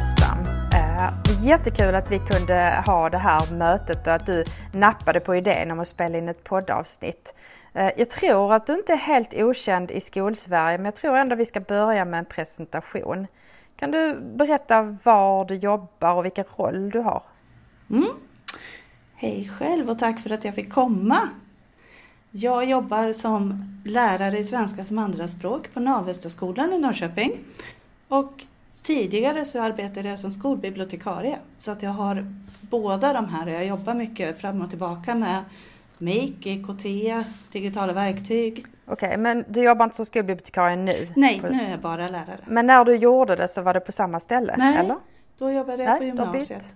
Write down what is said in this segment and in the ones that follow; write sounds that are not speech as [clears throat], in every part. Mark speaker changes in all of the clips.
Speaker 1: Rådstam. Eh, jättekul att vi kunde ha det här mötet och att du nappade på idén om att spela in ett poddavsnitt. Eh, jag tror att du inte är helt okänd i Skolsverige men jag tror ändå vi ska börja med en presentation. Kan du berätta var du jobbar och vilken roll du har?
Speaker 2: Mm. Hej själv och tack för att jag fick komma. Jag jobbar som lärare i svenska som andraspråk på Navestaskolan i Norrköping. Och tidigare så arbetade jag som skolbibliotekarie så att jag har båda de här. Jag jobbar mycket fram och tillbaka med MIK, IKT, digitala verktyg.
Speaker 1: Okej, okay, men du jobbar inte som skolbibliotekarie nu?
Speaker 2: Nej, nu är jag bara lärare.
Speaker 1: Men när du gjorde det så var det på samma ställe?
Speaker 2: Nej,
Speaker 1: eller?
Speaker 2: då jobbade jag Nej, på gymnasiet.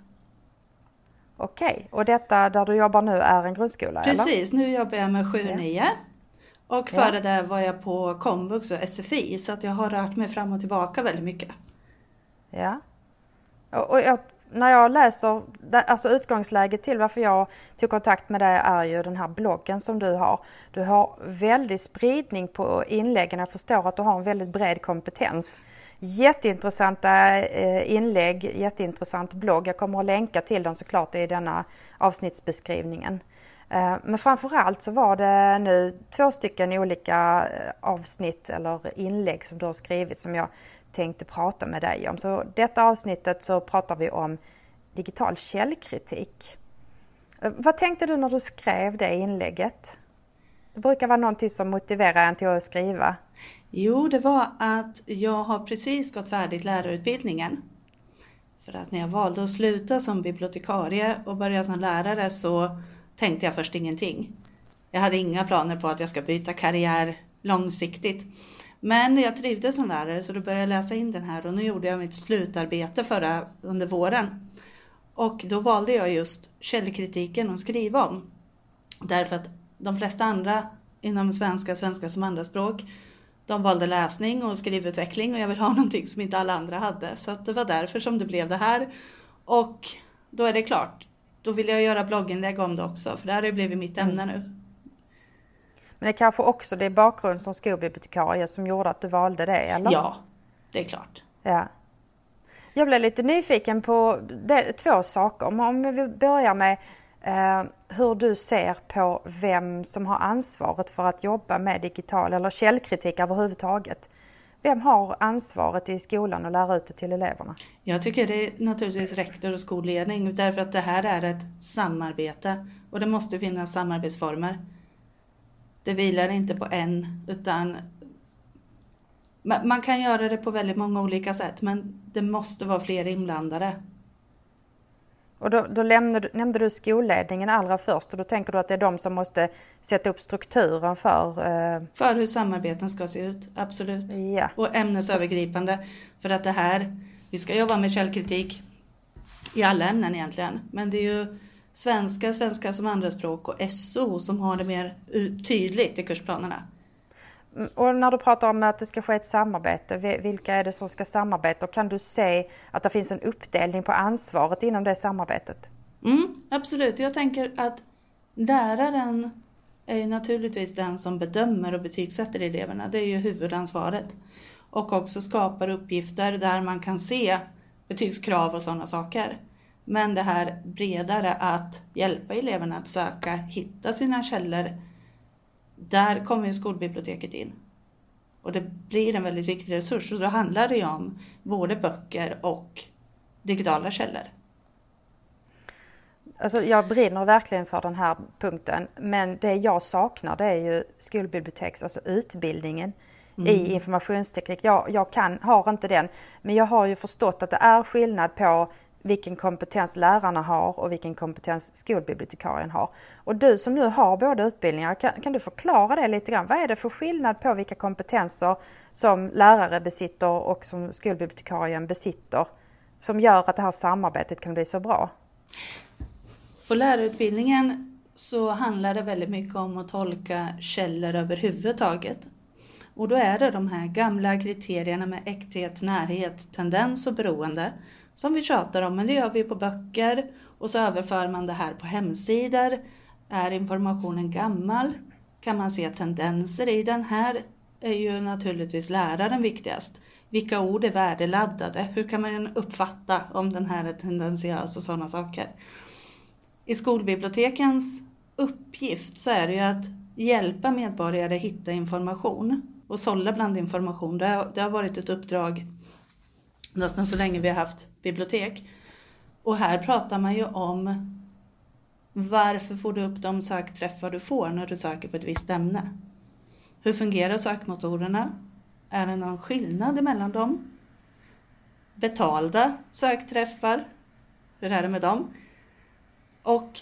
Speaker 1: Okej, okay. och detta där du jobbar nu är en grundskola?
Speaker 2: Precis,
Speaker 1: eller?
Speaker 2: nu jobbar jag med 7-9. Och före ja. det var jag på komvux och SFI så att jag har rört mig fram och tillbaka väldigt mycket.
Speaker 1: Ja. Och jag, när jag läser, alltså utgångsläget till varför jag tog kontakt med dig är ju den här bloggen som du har. Du har väldig spridning på inläggen. Jag förstår att du har en väldigt bred kompetens. Jätteintressanta eh, inlägg, jätteintressant blogg. Jag kommer att länka till den såklart i denna avsnittsbeskrivningen. Eh, men framförallt så var det nu två stycken olika eh, avsnitt eller inlägg som du har skrivit som jag tänkte prata med dig om. Så detta avsnittet så pratar vi om digital källkritik. Eh, vad tänkte du när du skrev det inlägget? Det brukar vara någonting som motiverar en till att skriva.
Speaker 2: Jo, det var att jag har precis gått färdigt lärarutbildningen. För att när jag valde att sluta som bibliotekarie och börja som lärare så tänkte jag först ingenting. Jag hade inga planer på att jag ska byta karriär långsiktigt. Men jag trivdes som lärare så då började jag läsa in den här och nu gjorde jag mitt slutarbete förra, under våren. Och då valde jag just källkritiken att skriva om. Därför att de flesta andra inom svenska, svenska som andraspråk, de valde läsning och skrivutveckling och jag vill ha [laughs] någonting som inte alla andra hade. Så det var därför som det blev det här. Och då är det klart, då vill jag göra blogginlägg om det också för det här har ju blivit mitt ämne nu.
Speaker 1: Men det kanske också det är bakgrund som skolbibliotekarie som gjorde att du valde det, eller?
Speaker 2: Ja, det är klart.
Speaker 1: Ja. Jag blev lite nyfiken på det, två saker. Om vi börjar med eh, hur du ser på vem som har ansvaret för att jobba med digital eller källkritik överhuvudtaget. Vem har ansvaret i skolan och lära ut det till eleverna?
Speaker 2: Jag tycker det är naturligtvis rektor och skolledning därför att det här är ett samarbete och det måste finnas samarbetsformer. Det vilar inte på en utan man kan göra det på väldigt många olika sätt men det måste vara fler inblandade.
Speaker 1: Och då, då nämnde, nämnde, du skolledningen allra först och då tänker du att det är de som måste sätta upp strukturen för... Eh...
Speaker 2: För hur samarbeten ska se ut, absolut. Ja. Och ämnesövergripande. För att det här, vi ska jobba med källkritik i alla ämnen egentligen. Men det är ju svenska, svenska som andraspråk och SO som har det mer tydligt i kursplanerna.
Speaker 1: Mm, och när du pratar om att det ska ske ett samarbete, vilka är det som ska samarbeta? Och kan du se att det finns en uppdelning på ansvaret inom det samarbetet?
Speaker 2: Mm, absolut, jag tänker att läraren är naturligtvis den som bedömer och betygsätter eleverna. Det är ju huvudansvaret. Och också skapar uppgifter där man kan se betygskrav och sådana saker. Men det här bredare att hjälpa eleverna att söka, hitta sina källor. Där kommer ju skolbiblioteket in. Och det blir en väldigt viktig resurs och då handlar det ju om både böcker och digitala källor.
Speaker 1: Alltså jag brinner verkligen för den här punkten men det jag saknar det är ju skolbiblioteks, alltså utbildningen mm. i informationsteknik. Jag, jag kan, har inte den men jag har ju förstått att det är skillnad på vilken kompetens lärarna har och vilken kompetens skolbibliotekarien har. Och du som nu har båda utbildningar, kan, kan, du förklara det lite grann? Vad är det för skillnad på vilka kompetenser som lärare besitter och som skolbibliotekarien besitter som gör att det här samarbetet kan bli så bra?
Speaker 2: På lärarutbildningen så handlar det väldigt mycket om att tolka källor överhuvudtaget. Och då är det de här gamla kriterierna med äkthet, närhet, tendens och beroende som vi tjatar om, men det gör vi på böcker och så överför man det här på hemsidor. Är informationen gammal? Kan man se tendenser i den? Här är ju naturligtvis läraren viktigast. Vilka ord är värdeladdade? Hur kan man uppfatta om den här är tendentiös och sådana saker? I skolbibliotekens uppgift så är det ju att hjälpa medborgare hitta information och sålla bland information. Det har, det har varit ett uppdrag nästan så länge vi har haft bibliotek. Och här pratar man ju om varför får du upp de sökträffar du får när du söker på ett visst ämne? Hur fungerar sökmotorerna? Är det någon skillnad mellan dem? Betalda sökträffar, hur är det med dem? Och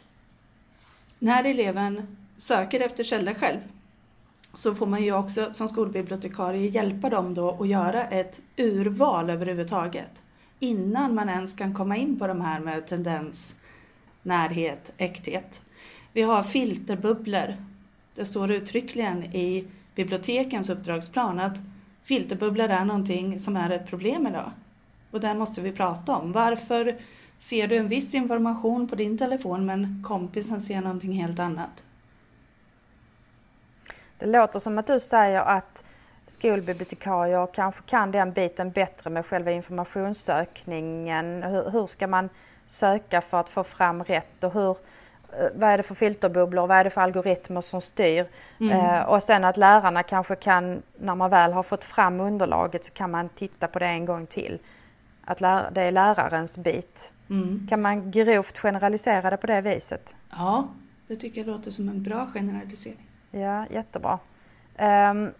Speaker 2: när eleven söker efter källor själv så får man ju också som skolbibliotekarie hjälpa dem då att göra ett urval överhuvudtaget innan man ens kan komma in på de här med tendens, närhet, äkthet. Vi har filterbubblor. Det står uttryckligen i bibliotekens uppdragsplan att filterbubblor är någonting som är ett problem idag. Och det måste vi prata om. Varför ser du en viss information på din telefon men kompisen ser någonting helt annat?
Speaker 1: Det låter som att du säger att skolbibliotekarier kanske kan den biten bättre med själva informationssökningen. Hur, hur ska man söka för att få fram rätt och hur, eh, vad är det för filterbubblor, vad är det för algoritmer som styr? Mm. Eh, och sen att lärarna kanske kan, när man väl har fått fram underlaget så kan man titta på det en gång till. Att det är lärarens bit. Mm. Kan man grovt generalisera det på det viset?
Speaker 2: Ja, det tycker jag låter som en bra generalisering.
Speaker 1: Ja, jättebra. Um,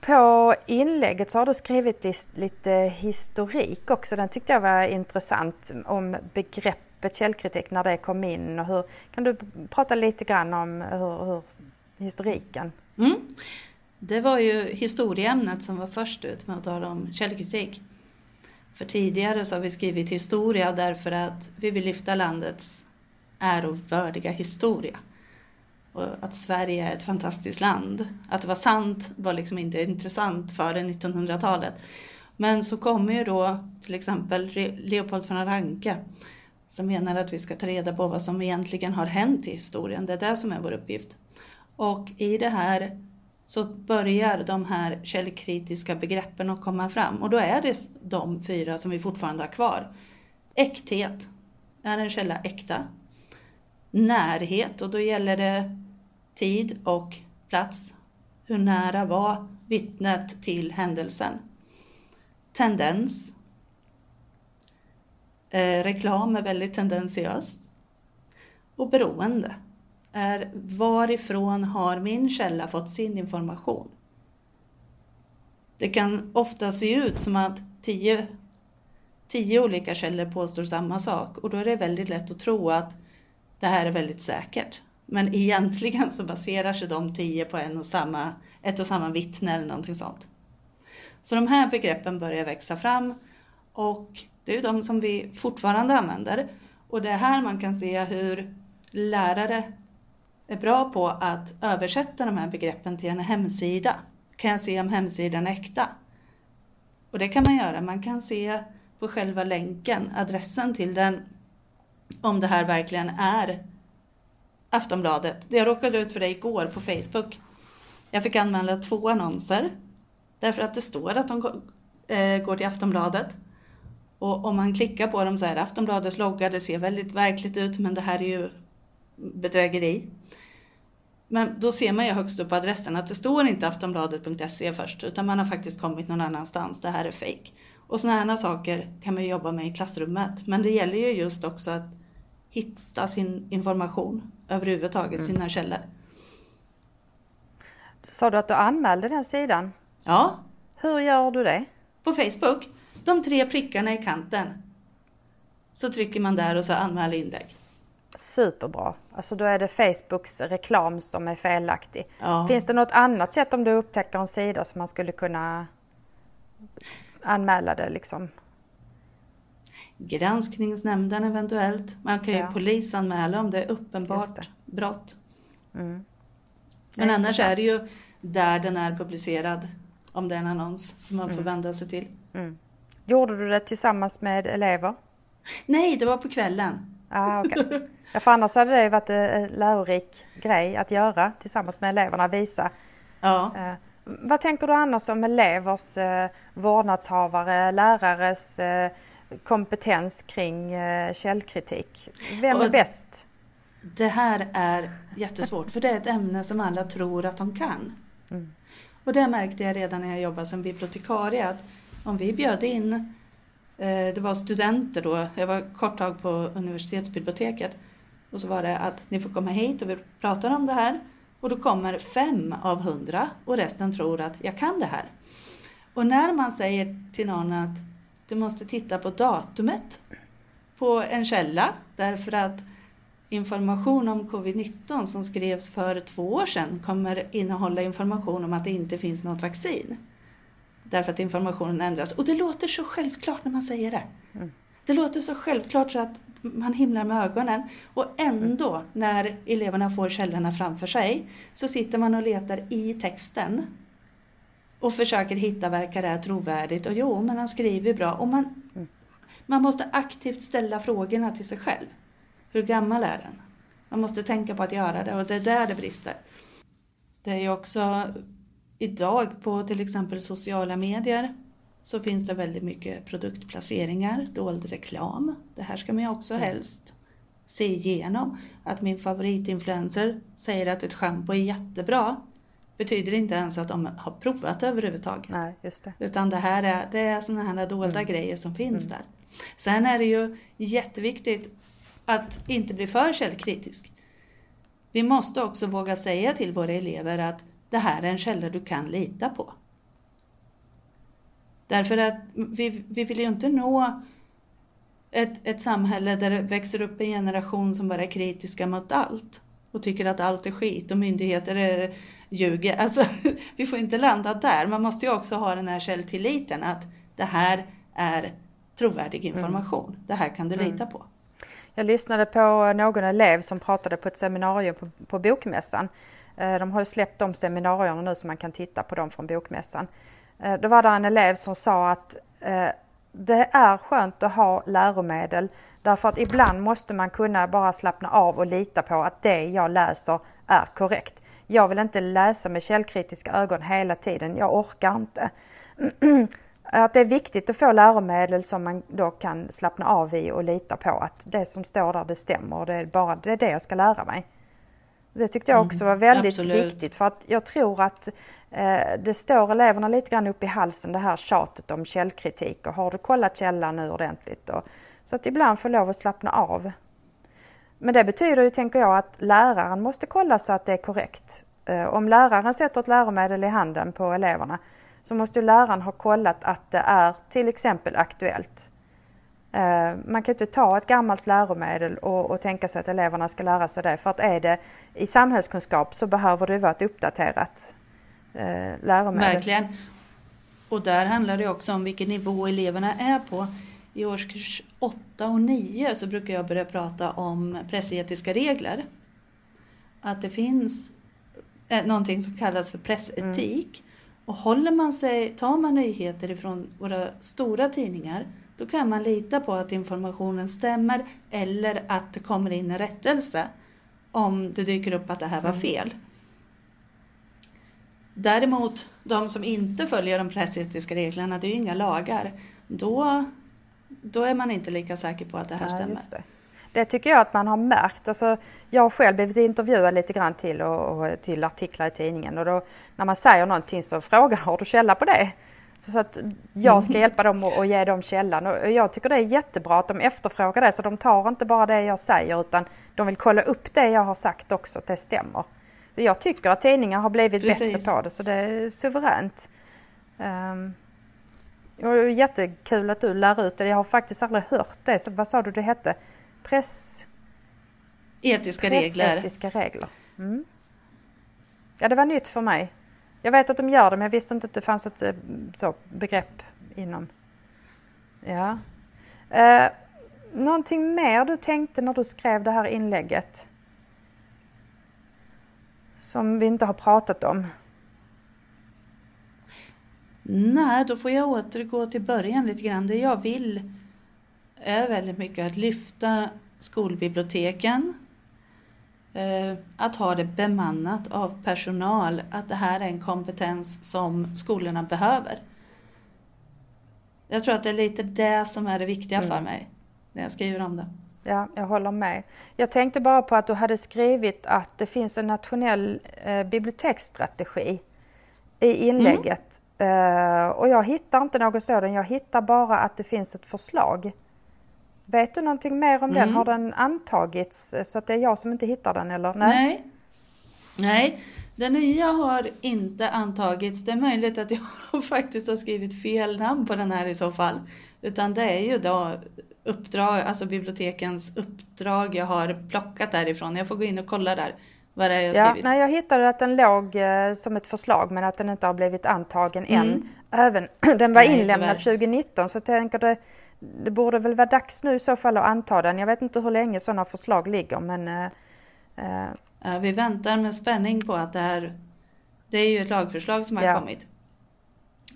Speaker 1: på inlägget så har du skrivit lite historik också. Den tyckte jag var intressant om begreppet källkritik när det kom in. Och hur, kan du prata lite grann om hur, hur historiken?
Speaker 2: Mm. Det var ju historieämnet som var först ut med att tala om källkritik. För tidigare så har vi skrivit historia därför att vi vill lyfta landets ärovördiga historia och att Sverige är ett fantastiskt land. Att det var sant var liksom inte intressant före 1900-talet. Men så kommer ju då till exempel Leopold von Ranke som menar att vi ska ta reda på vad som egentligen har hänt i historien. Det är det som är vår uppgift. Och i det här så börjar de här källkritiska begreppen att komma fram och då är det de fyra som vi fortfarande har kvar. Äkthet, är en källa äkta? Närhet och då gäller det tid och plats. Hur nära var vittnet till händelsen? Tendens. Eh, reklam är väldigt tendensiöst. Och beroende är varifrån har min källa fått sin information? Det kan ofta se ut som att tio, tio olika källor påstår samma sak och då är det väldigt lätt att tro att det här är väldigt säkert. Men egentligen så baserar sig de tio på en och samma, ett och samma vittne eller någonting sånt. Så de här begreppen börjar växa fram och det är ju de som vi fortfarande använder. Och det är här man kan se hur lärare är bra på att översätta de här begreppen till en hemsida. Kan jag se om hemsidan är äkta? Och det kan man göra. Man kan se på själva länken, adressen till den, om det här verkligen är Aftonbladet. Jag råkade ut för det igår på Facebook. Jag fick anmäla två annonser. Därför att det står att de eh, går till Aftonbladet. Och om man klickar på dem så är det Aftonbladets logga. Det ser väldigt verkligt ut men det här är ju bedrägeri. Men då ser man ju högst upp på adressen att det står inte aftonbladet.se först utan man har faktiskt kommit någon annanstans. Det här är fake. Och sådana här saker kan man jobba med i klassrummet. Men det gäller ju just också att hitta sin information överhuvudtaget, mm. sina källor.
Speaker 1: Sa du att du anmälde den sidan?
Speaker 2: Ja.
Speaker 1: Hur gör du det?
Speaker 2: På Facebook. De tre prickarna i kanten. Så trycker man där och så anmäl inlägg.
Speaker 1: Superbra. Alltså då är det Facebooks reklam som är felaktig. Ja. Finns det något annat sätt om du upptäcker en sida som man skulle kunna anmäla det liksom?
Speaker 2: Granskningsnämnden eventuellt. Man kan ju ja. polisanmäla om det är uppenbart det. brott. Mm. Men annars är det ju där den är publicerad, om det är en annons som man mm. får vända sig till. Mm.
Speaker 1: Gjorde du det tillsammans med elever?
Speaker 2: Nej, det var på kvällen.
Speaker 1: Ah, okay. ja, för annars hade det varit en lärorik grej att göra tillsammans med eleverna, visa. Ja. Eh, Vad tänker du annars om elevers, eh, vårdnadshavare, lärares eh, kompetens kring eh, källkritik? Vem är bäst?
Speaker 2: Det här är jättesvårt för det är ett ämne som alla tror att de kan.
Speaker 1: Mm.
Speaker 2: Och det märkte jag redan när jag jobbade som bibliotekarie att om vi bjöd in, eh, det var studenter då, jag var kort tag på universitetsbiblioteket och så var det att ni får komma hit och vi pratar om det här och då kommer fem av hundra och resten tror att jag kan det här. Och när man säger till någon att du måste titta på datumet på en källa därför att information om covid-19 som skrevs för två år sedan kommer innehålla information om att det inte finns något vaccin. Därför att informationen ändras. Och det låter så självklart när man säger det.
Speaker 1: Mm.
Speaker 2: Det låter så självklart så att man himlar med ögonen. Och ändå, när eleverna får källorna framför sig, så sitter man och letar i texten och försöker hitta, verkar det här trovärdigt? Och jo, men han skriver bra. Och man,
Speaker 1: Mm.
Speaker 2: man måste aktivt ställa frågorna till sig själv. Hur gammal är den? Man måste tänka på att göra det och det är där det brister. Det är ju också idag på till exempel sociala medier så finns det väldigt mycket produktplaceringar, dold reklam. Det här ska man ju också helst se igenom. Att min favoritinfluencer säger att ett schampo är jättebra betyder inte ens att de har provat överhuvudtaget.
Speaker 1: Nej, just det.
Speaker 2: Utan det här är, det är sådana här dolda grejer som finns där. Sen är det ju jätteviktigt att inte bli för källkritisk. Vi måste också våga säga till våra elever att det här är en källa du kan lita på. Därför att vi, vi vill ju inte nå ett, ett samhälle där det växer upp en generation som bara är kritiska mot allt och tycker att allt är skit och myndigheter är, ljuger. Alltså, [laughs] vi får inte landa där. Man måste ju också ha den här källtilliten att det här är trovärdig information. Det här kan du lita på.
Speaker 1: Jag lyssnade på någon elev som pratade på ett seminarium på, på Bokmässan. Eh, De har ju släppt de seminarierna nu så man kan titta på dem från Bokmässan. Eh, Då var det en elev som sa att eh, det är skönt att ha läromedel därför att ibland måste man kunna bara slappna av och lita på att det jag läser är korrekt. Jag vill inte läsa med källkritiska ögon hela tiden, jag orkar inte. [clears throat] Att det är viktigt att få läromedel som man då kan slappna av i och lita på att det som står där det stämmer och det är bara det, är det jag ska lära mig. Det tyckte jag också var väldigt
Speaker 2: absolut.
Speaker 1: viktigt för att jag tror att eh, det står eleverna lite grann upp i halsen det här tjatet om källkritik och har du kollat källan nu ordentligt? Och, så att ibland får lov att slappna av. Men det betyder ju, tänker jag, att läraren måste kolla så att det är korrekt. Eh, om läraren sätter ett läromedel i handen på eleverna så måste ju läraren ha kollat att det är till exempel aktuellt. Eh, man kan inte ta ett gammalt läromedel och, och tänka sig att eleverna ska lära sig det. För att är det i samhällskunskap så behöver det vara ett uppdaterat eh, läromedel.
Speaker 2: Verkligen. Och där handlar det också om vilken nivå eleverna är på. I årskurs 8 och 9 så brukar jag börja prata om pressetiska regler. Att det finns eh, någonting som kallas för pressetik. Och håller man sig, tar man nyheter ifrån våra stora tidningar då kan man lita på att informationen stämmer eller att det kommer in en rättelse om det dyker upp att det här var fel. Däremot de som inte följer de pressetiska reglerna, det är ju inga lagar, då, då är man inte lika säker på att det här
Speaker 1: Ja,
Speaker 2: stämmer.
Speaker 1: det. det tycker jag att man har märkt. Alltså, jag har själv blivit intervjuad lite grann till, och, och till artiklar i tidningen och då när man säger någonting så frågar har du källa på det? Så att jag ska [laughs] hjälpa dem och, och ge dem källan och jag tycker det är jättebra att de efterfrågar det så de tar inte bara det jag säger utan de vill kolla upp det jag har sagt också att det stämmer. Jag tycker att tidningar har blivit
Speaker 2: Precis.
Speaker 1: bättre på det så det är suveränt. Um, och det är jättekul att du lär ut det. Jag har faktiskt aldrig hört det. Så vad sa du det hette? Press...
Speaker 2: Etiska regler.
Speaker 1: Pressetiska regler. Mm. Ja, det var nytt för mig. Jag vet att de gör det men jag visste inte att det fanns ett eh, så, begrepp inom. Ja. Eh, någonting mer du tänkte när du skrev det här inlägget? Som vi inte har pratat om?
Speaker 2: Nej, då får jag återgå till början lite grann. Det jag vill är väldigt mycket att lyfta skolbiblioteken eh, att ha det bemannat av personal, att det här är en kompetens som skolorna behöver. Jag tror att det är lite det som är det viktiga mm. för mig när jag skriver om det.
Speaker 1: Ja, jag håller med. Jag tänkte bara på att du hade skrivit att det finns en nationell eh, biblioteksstrategi i inlägget. Mm. Uh, och jag hittar inte någon sådan, jag hittar bara att det finns ett förslag. Vet du någonting mer om mm. den? Har den antagits så att det är jag som inte hittar den eller?
Speaker 2: Nej. Nej. Nej, den nya har inte antagits. Det är möjligt att jag [laughs] faktiskt har skrivit fel namn på den här i så fall. Utan det är ju då uppdrag, alltså bibliotekens uppdrag jag har plockat därifrån. Jag får gå in och kolla där vad det är jag
Speaker 1: ja, skrivit. Nej, jag hittade att den låg eh, som ett förslag men att den inte har blivit antagen mm. än. Även, [clears throat] den var nej, inlämnad tyvärr. 2019 så jag tänker det, det borde väl vara dags nu i så fall att anta den. Jag vet inte hur länge sådana förslag ligger men eh,
Speaker 2: eh. Vi väntar med spänning på att det här, det är ju ett lagförslag som har ja. kommit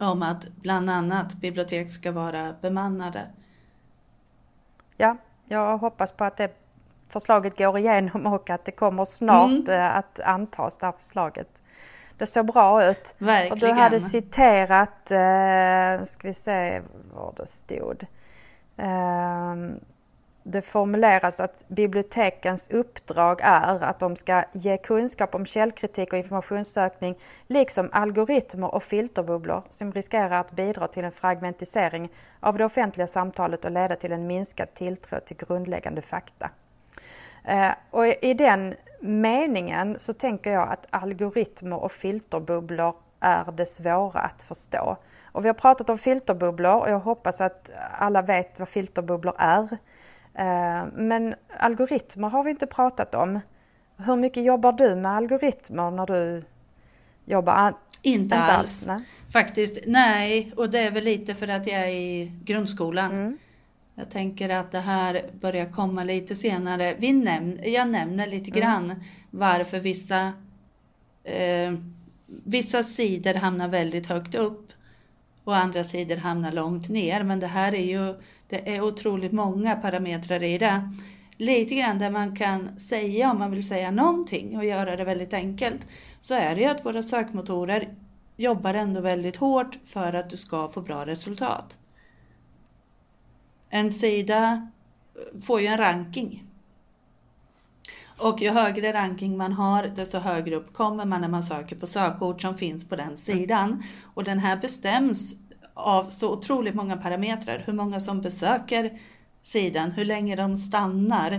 Speaker 2: om att bland annat bibliotek ska vara bemannade.
Speaker 1: Ja, jag hoppas på att det förslaget går igenom och att det kommer snart mm. Eh, att antas det här förslaget. Det såg bra ut.
Speaker 2: Verkligen.
Speaker 1: Och du hade citerat, eh, ska vi se var det stod. Eh, det formuleras att bibliotekens uppdrag är att de ska ge kunskap om källkritik och informationssökning liksom algoritmer och filterbubblor som riskerar att bidra till en fragmentisering av det offentliga samtalet och leda till en minskad tilltro till grundläggande fakta. Eh, och i den meningen så tänker jag att algoritmer och filterbubblor är det svåra att förstå. Och vi har pratat om filterbubblor och jag hoppas att alla vet vad filterbubblor är. Eh, men algoritmer har vi inte pratat om. Hur mycket jobbar du med algoritmer när du jobbar?
Speaker 2: Inte, inte alls. alls Faktiskt, nej. Och det är väl lite för att jag är i grundskolan. Mm. Jag tänker att det här börjar komma lite senare. Vi näm jag nämner lite mm. grann varför vissa, eh, vissa sidor hamnar väldigt högt upp och andra sidor hamnar långt ner. Men det här är ju det är otroligt många parametrar i det. Lite grann där man kan säga, om man vill säga någonting och göra det väldigt enkelt, så är det ju att våra sökmotorer jobbar ändå väldigt hårt för att du ska få bra resultat. En sida eh, får ju en ranking. Och ju högre ranking man har, desto högre upp kommer man när man söker på sökord som finns på den sidan. Och den här bestäms av så otroligt många parametrar. Hur många som besöker sidan, hur länge de stannar,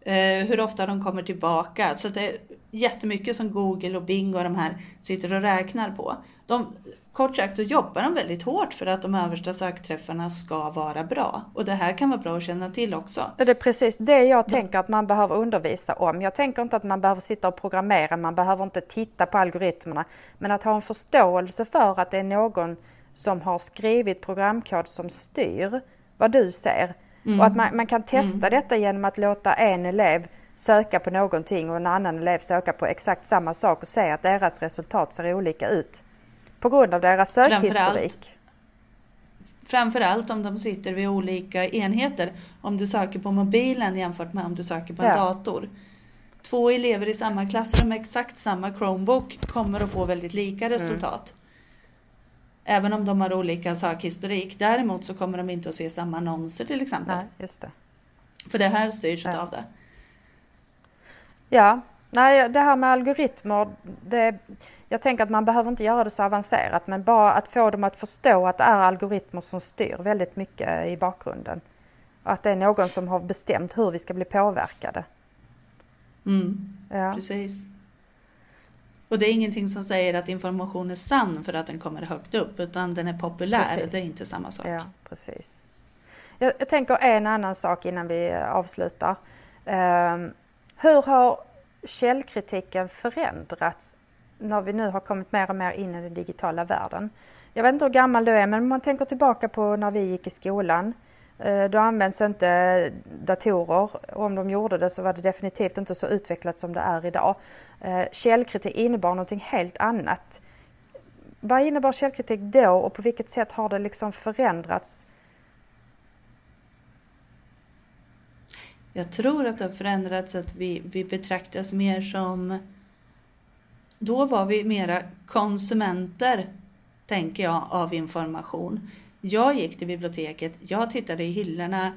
Speaker 2: eh, hur ofta de kommer tillbaka. Så det är jättemycket som Google och Bing och de här sitter och räknar på. De, kort sagt så jobbar de väldigt hårt för att de översta sökträffarna ska vara bra. Och det här kan vara bra att känna till också.
Speaker 1: Det är precis det jag tänker att man behöver undervisa om. Jag tänker inte att man behöver sitta och programmera, man behöver inte titta på algoritmerna. Men att ha en förståelse för att det är någon som har skrivit programkod som styr vad du ser. Mm. Och att man, man kan testa mm. detta genom att låta en elev söka på någonting och en annan elev söka på exakt samma sak och se att deras resultat ser olika ut. På grund av deras sökhistorik.
Speaker 2: Framförallt om de sitter vid olika enheter. Om du söker på mobilen jämfört med om du söker på en ja. dator. Två elever i samma klassrum med exakt samma Chromebook kommer att få väldigt lika mm. resultat. Mm. Även om de har olika sökhistorik. Däremot så kommer de inte att se samma annonser till exempel.
Speaker 1: Nej, just det.
Speaker 2: För det här styrs ja. av det.
Speaker 1: Ja, nej det här med algoritmer. Det, jag tänker att man behöver inte göra det så avancerat men bara att få dem att förstå att det är algoritmer som styr väldigt mycket i bakgrunden. Och att det är någon som har bestämt hur vi ska bli påverkade.
Speaker 2: Mm, ja. Precis. Och det är ingenting som säger att information är sann för att den kommer högt upp, utan den är populär. Precis. Det är inte samma sak.
Speaker 1: Ja, precis. Jag, jag tänker en annan sak innan vi avslutar. Um, hur har källkritiken förändrats när vi nu har kommit mer och mer in i den digitala världen? Jag vet inte hur gammal du är, men om man tänker tillbaka på när vi gick i skolan. Eh, då används inte datorer. Om de gjorde det så var det definitivt inte så utvecklat som det är idag. Eh, källkritik innebar någonting helt annat. Vad innebar källkritik då och på vilket sätt har det liksom förändrats?
Speaker 2: Jag tror att det har förändrats att vi, vi betraktas mer som... Då var vi mera konsumenter, tänker jag, av information. Jag gick till biblioteket, jag tittade i hyllorna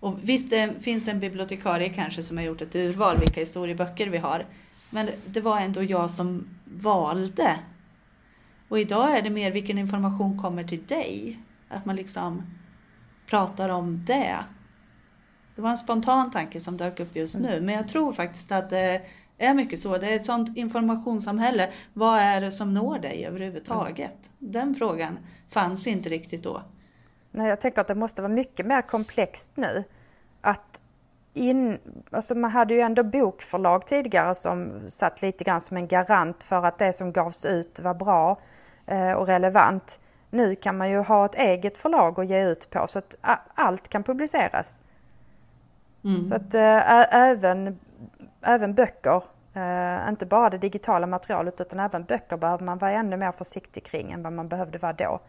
Speaker 2: och visst, det finns en bibliotekarie kanske som har gjort ett urval vilka historieböcker vi har. Men det var ändå jag som valde. Och idag är det mer vilken information kommer till dig. Att man liksom pratar om det. Det var en spontan tanke som dök upp just nu, men jag tror faktiskt att det är mycket så. Det är ett sånt informationssamhälle. Vad är det som når dig överhuvudtaget? Den frågan fanns inte riktigt då.
Speaker 1: Nej, jag tänker att det måste vara mycket mer komplext nu. Att in, alltså man hade ju ändå bokförlag tidigare som satt lite grann som en garant för att det som gavs ut var bra eh, och relevant. Nu kan man ju ha ett eget förlag att ge ut på så att allt kan publiceras. Mm. Så att äh, även, även böcker, äh, inte bara det digitala materialet utan även böcker behöver man vara ännu mer försiktig kring än vad man behövde vara då.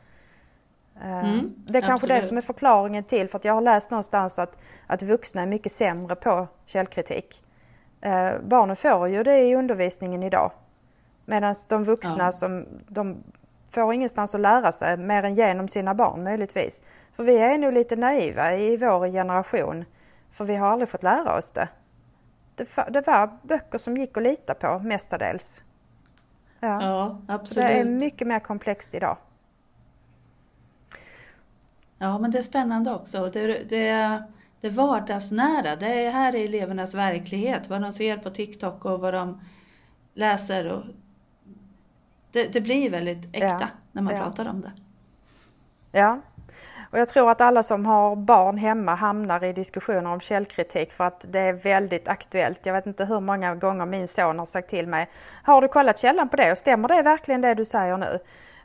Speaker 1: Mm, det är kanske absolut. det som är förklaringen till, för att jag har läst någonstans att, att vuxna är mycket sämre på källkritik. Eh, barnen får ju det i undervisningen idag. Medan de vuxna ja. som, de får ingenstans att lära sig mer än genom sina barn möjligtvis. För vi är nog lite naiva i vår generation, för vi har aldrig fått lära oss det. Det, var böcker som gick att lita på mestadels.
Speaker 2: Ja, ja absolut. Så
Speaker 1: det är mycket mer komplext idag.
Speaker 2: Ja, men det är spännande också. Det, det, det vardagsnära, det är här är elevernas verklighet. Vad de ser på TikTok och vad de läser. Och det, det blir väldigt äkta ja, när man ja. pratar om det.
Speaker 1: Ja, och jag tror att alla som har barn hemma hamnar i diskussioner om källkritik för att det är väldigt aktuellt. Jag vet inte hur många gånger min son har sagt till mig Har du kollat källan på det och stämmer det verkligen det du säger nu?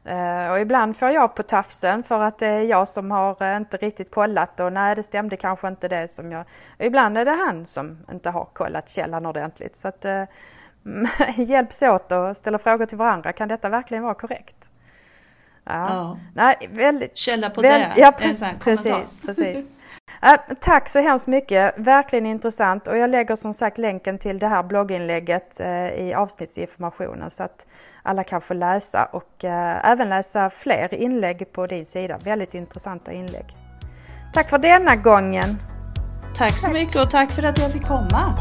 Speaker 1: Eh, och ibland får jag på tafsen för att det är jag som har eh, inte riktigt kollat och nej det stämde kanske inte det som jag... Och ibland är det han som inte har kollat källan ordentligt. Så att eh, [laughs] hjälps åt och ställa frågor till varandra. Kan detta verkligen vara korrekt?
Speaker 2: Ja. ja.
Speaker 1: Nej, väldigt,
Speaker 2: Källa på
Speaker 1: väl,
Speaker 2: det.
Speaker 1: Ja, precis. precis, precis. Äh, tack så hemskt mycket, verkligen intressant och jag lägger som sagt länken till det här blogginlägget eh, i avsnittsinformationen så att alla kan få läsa och eh, även läsa fler inlägg på din sida. Väldigt intressanta inlägg. Tack för denna gången!
Speaker 2: Tack så tack. mycket och tack för att jag fick komma!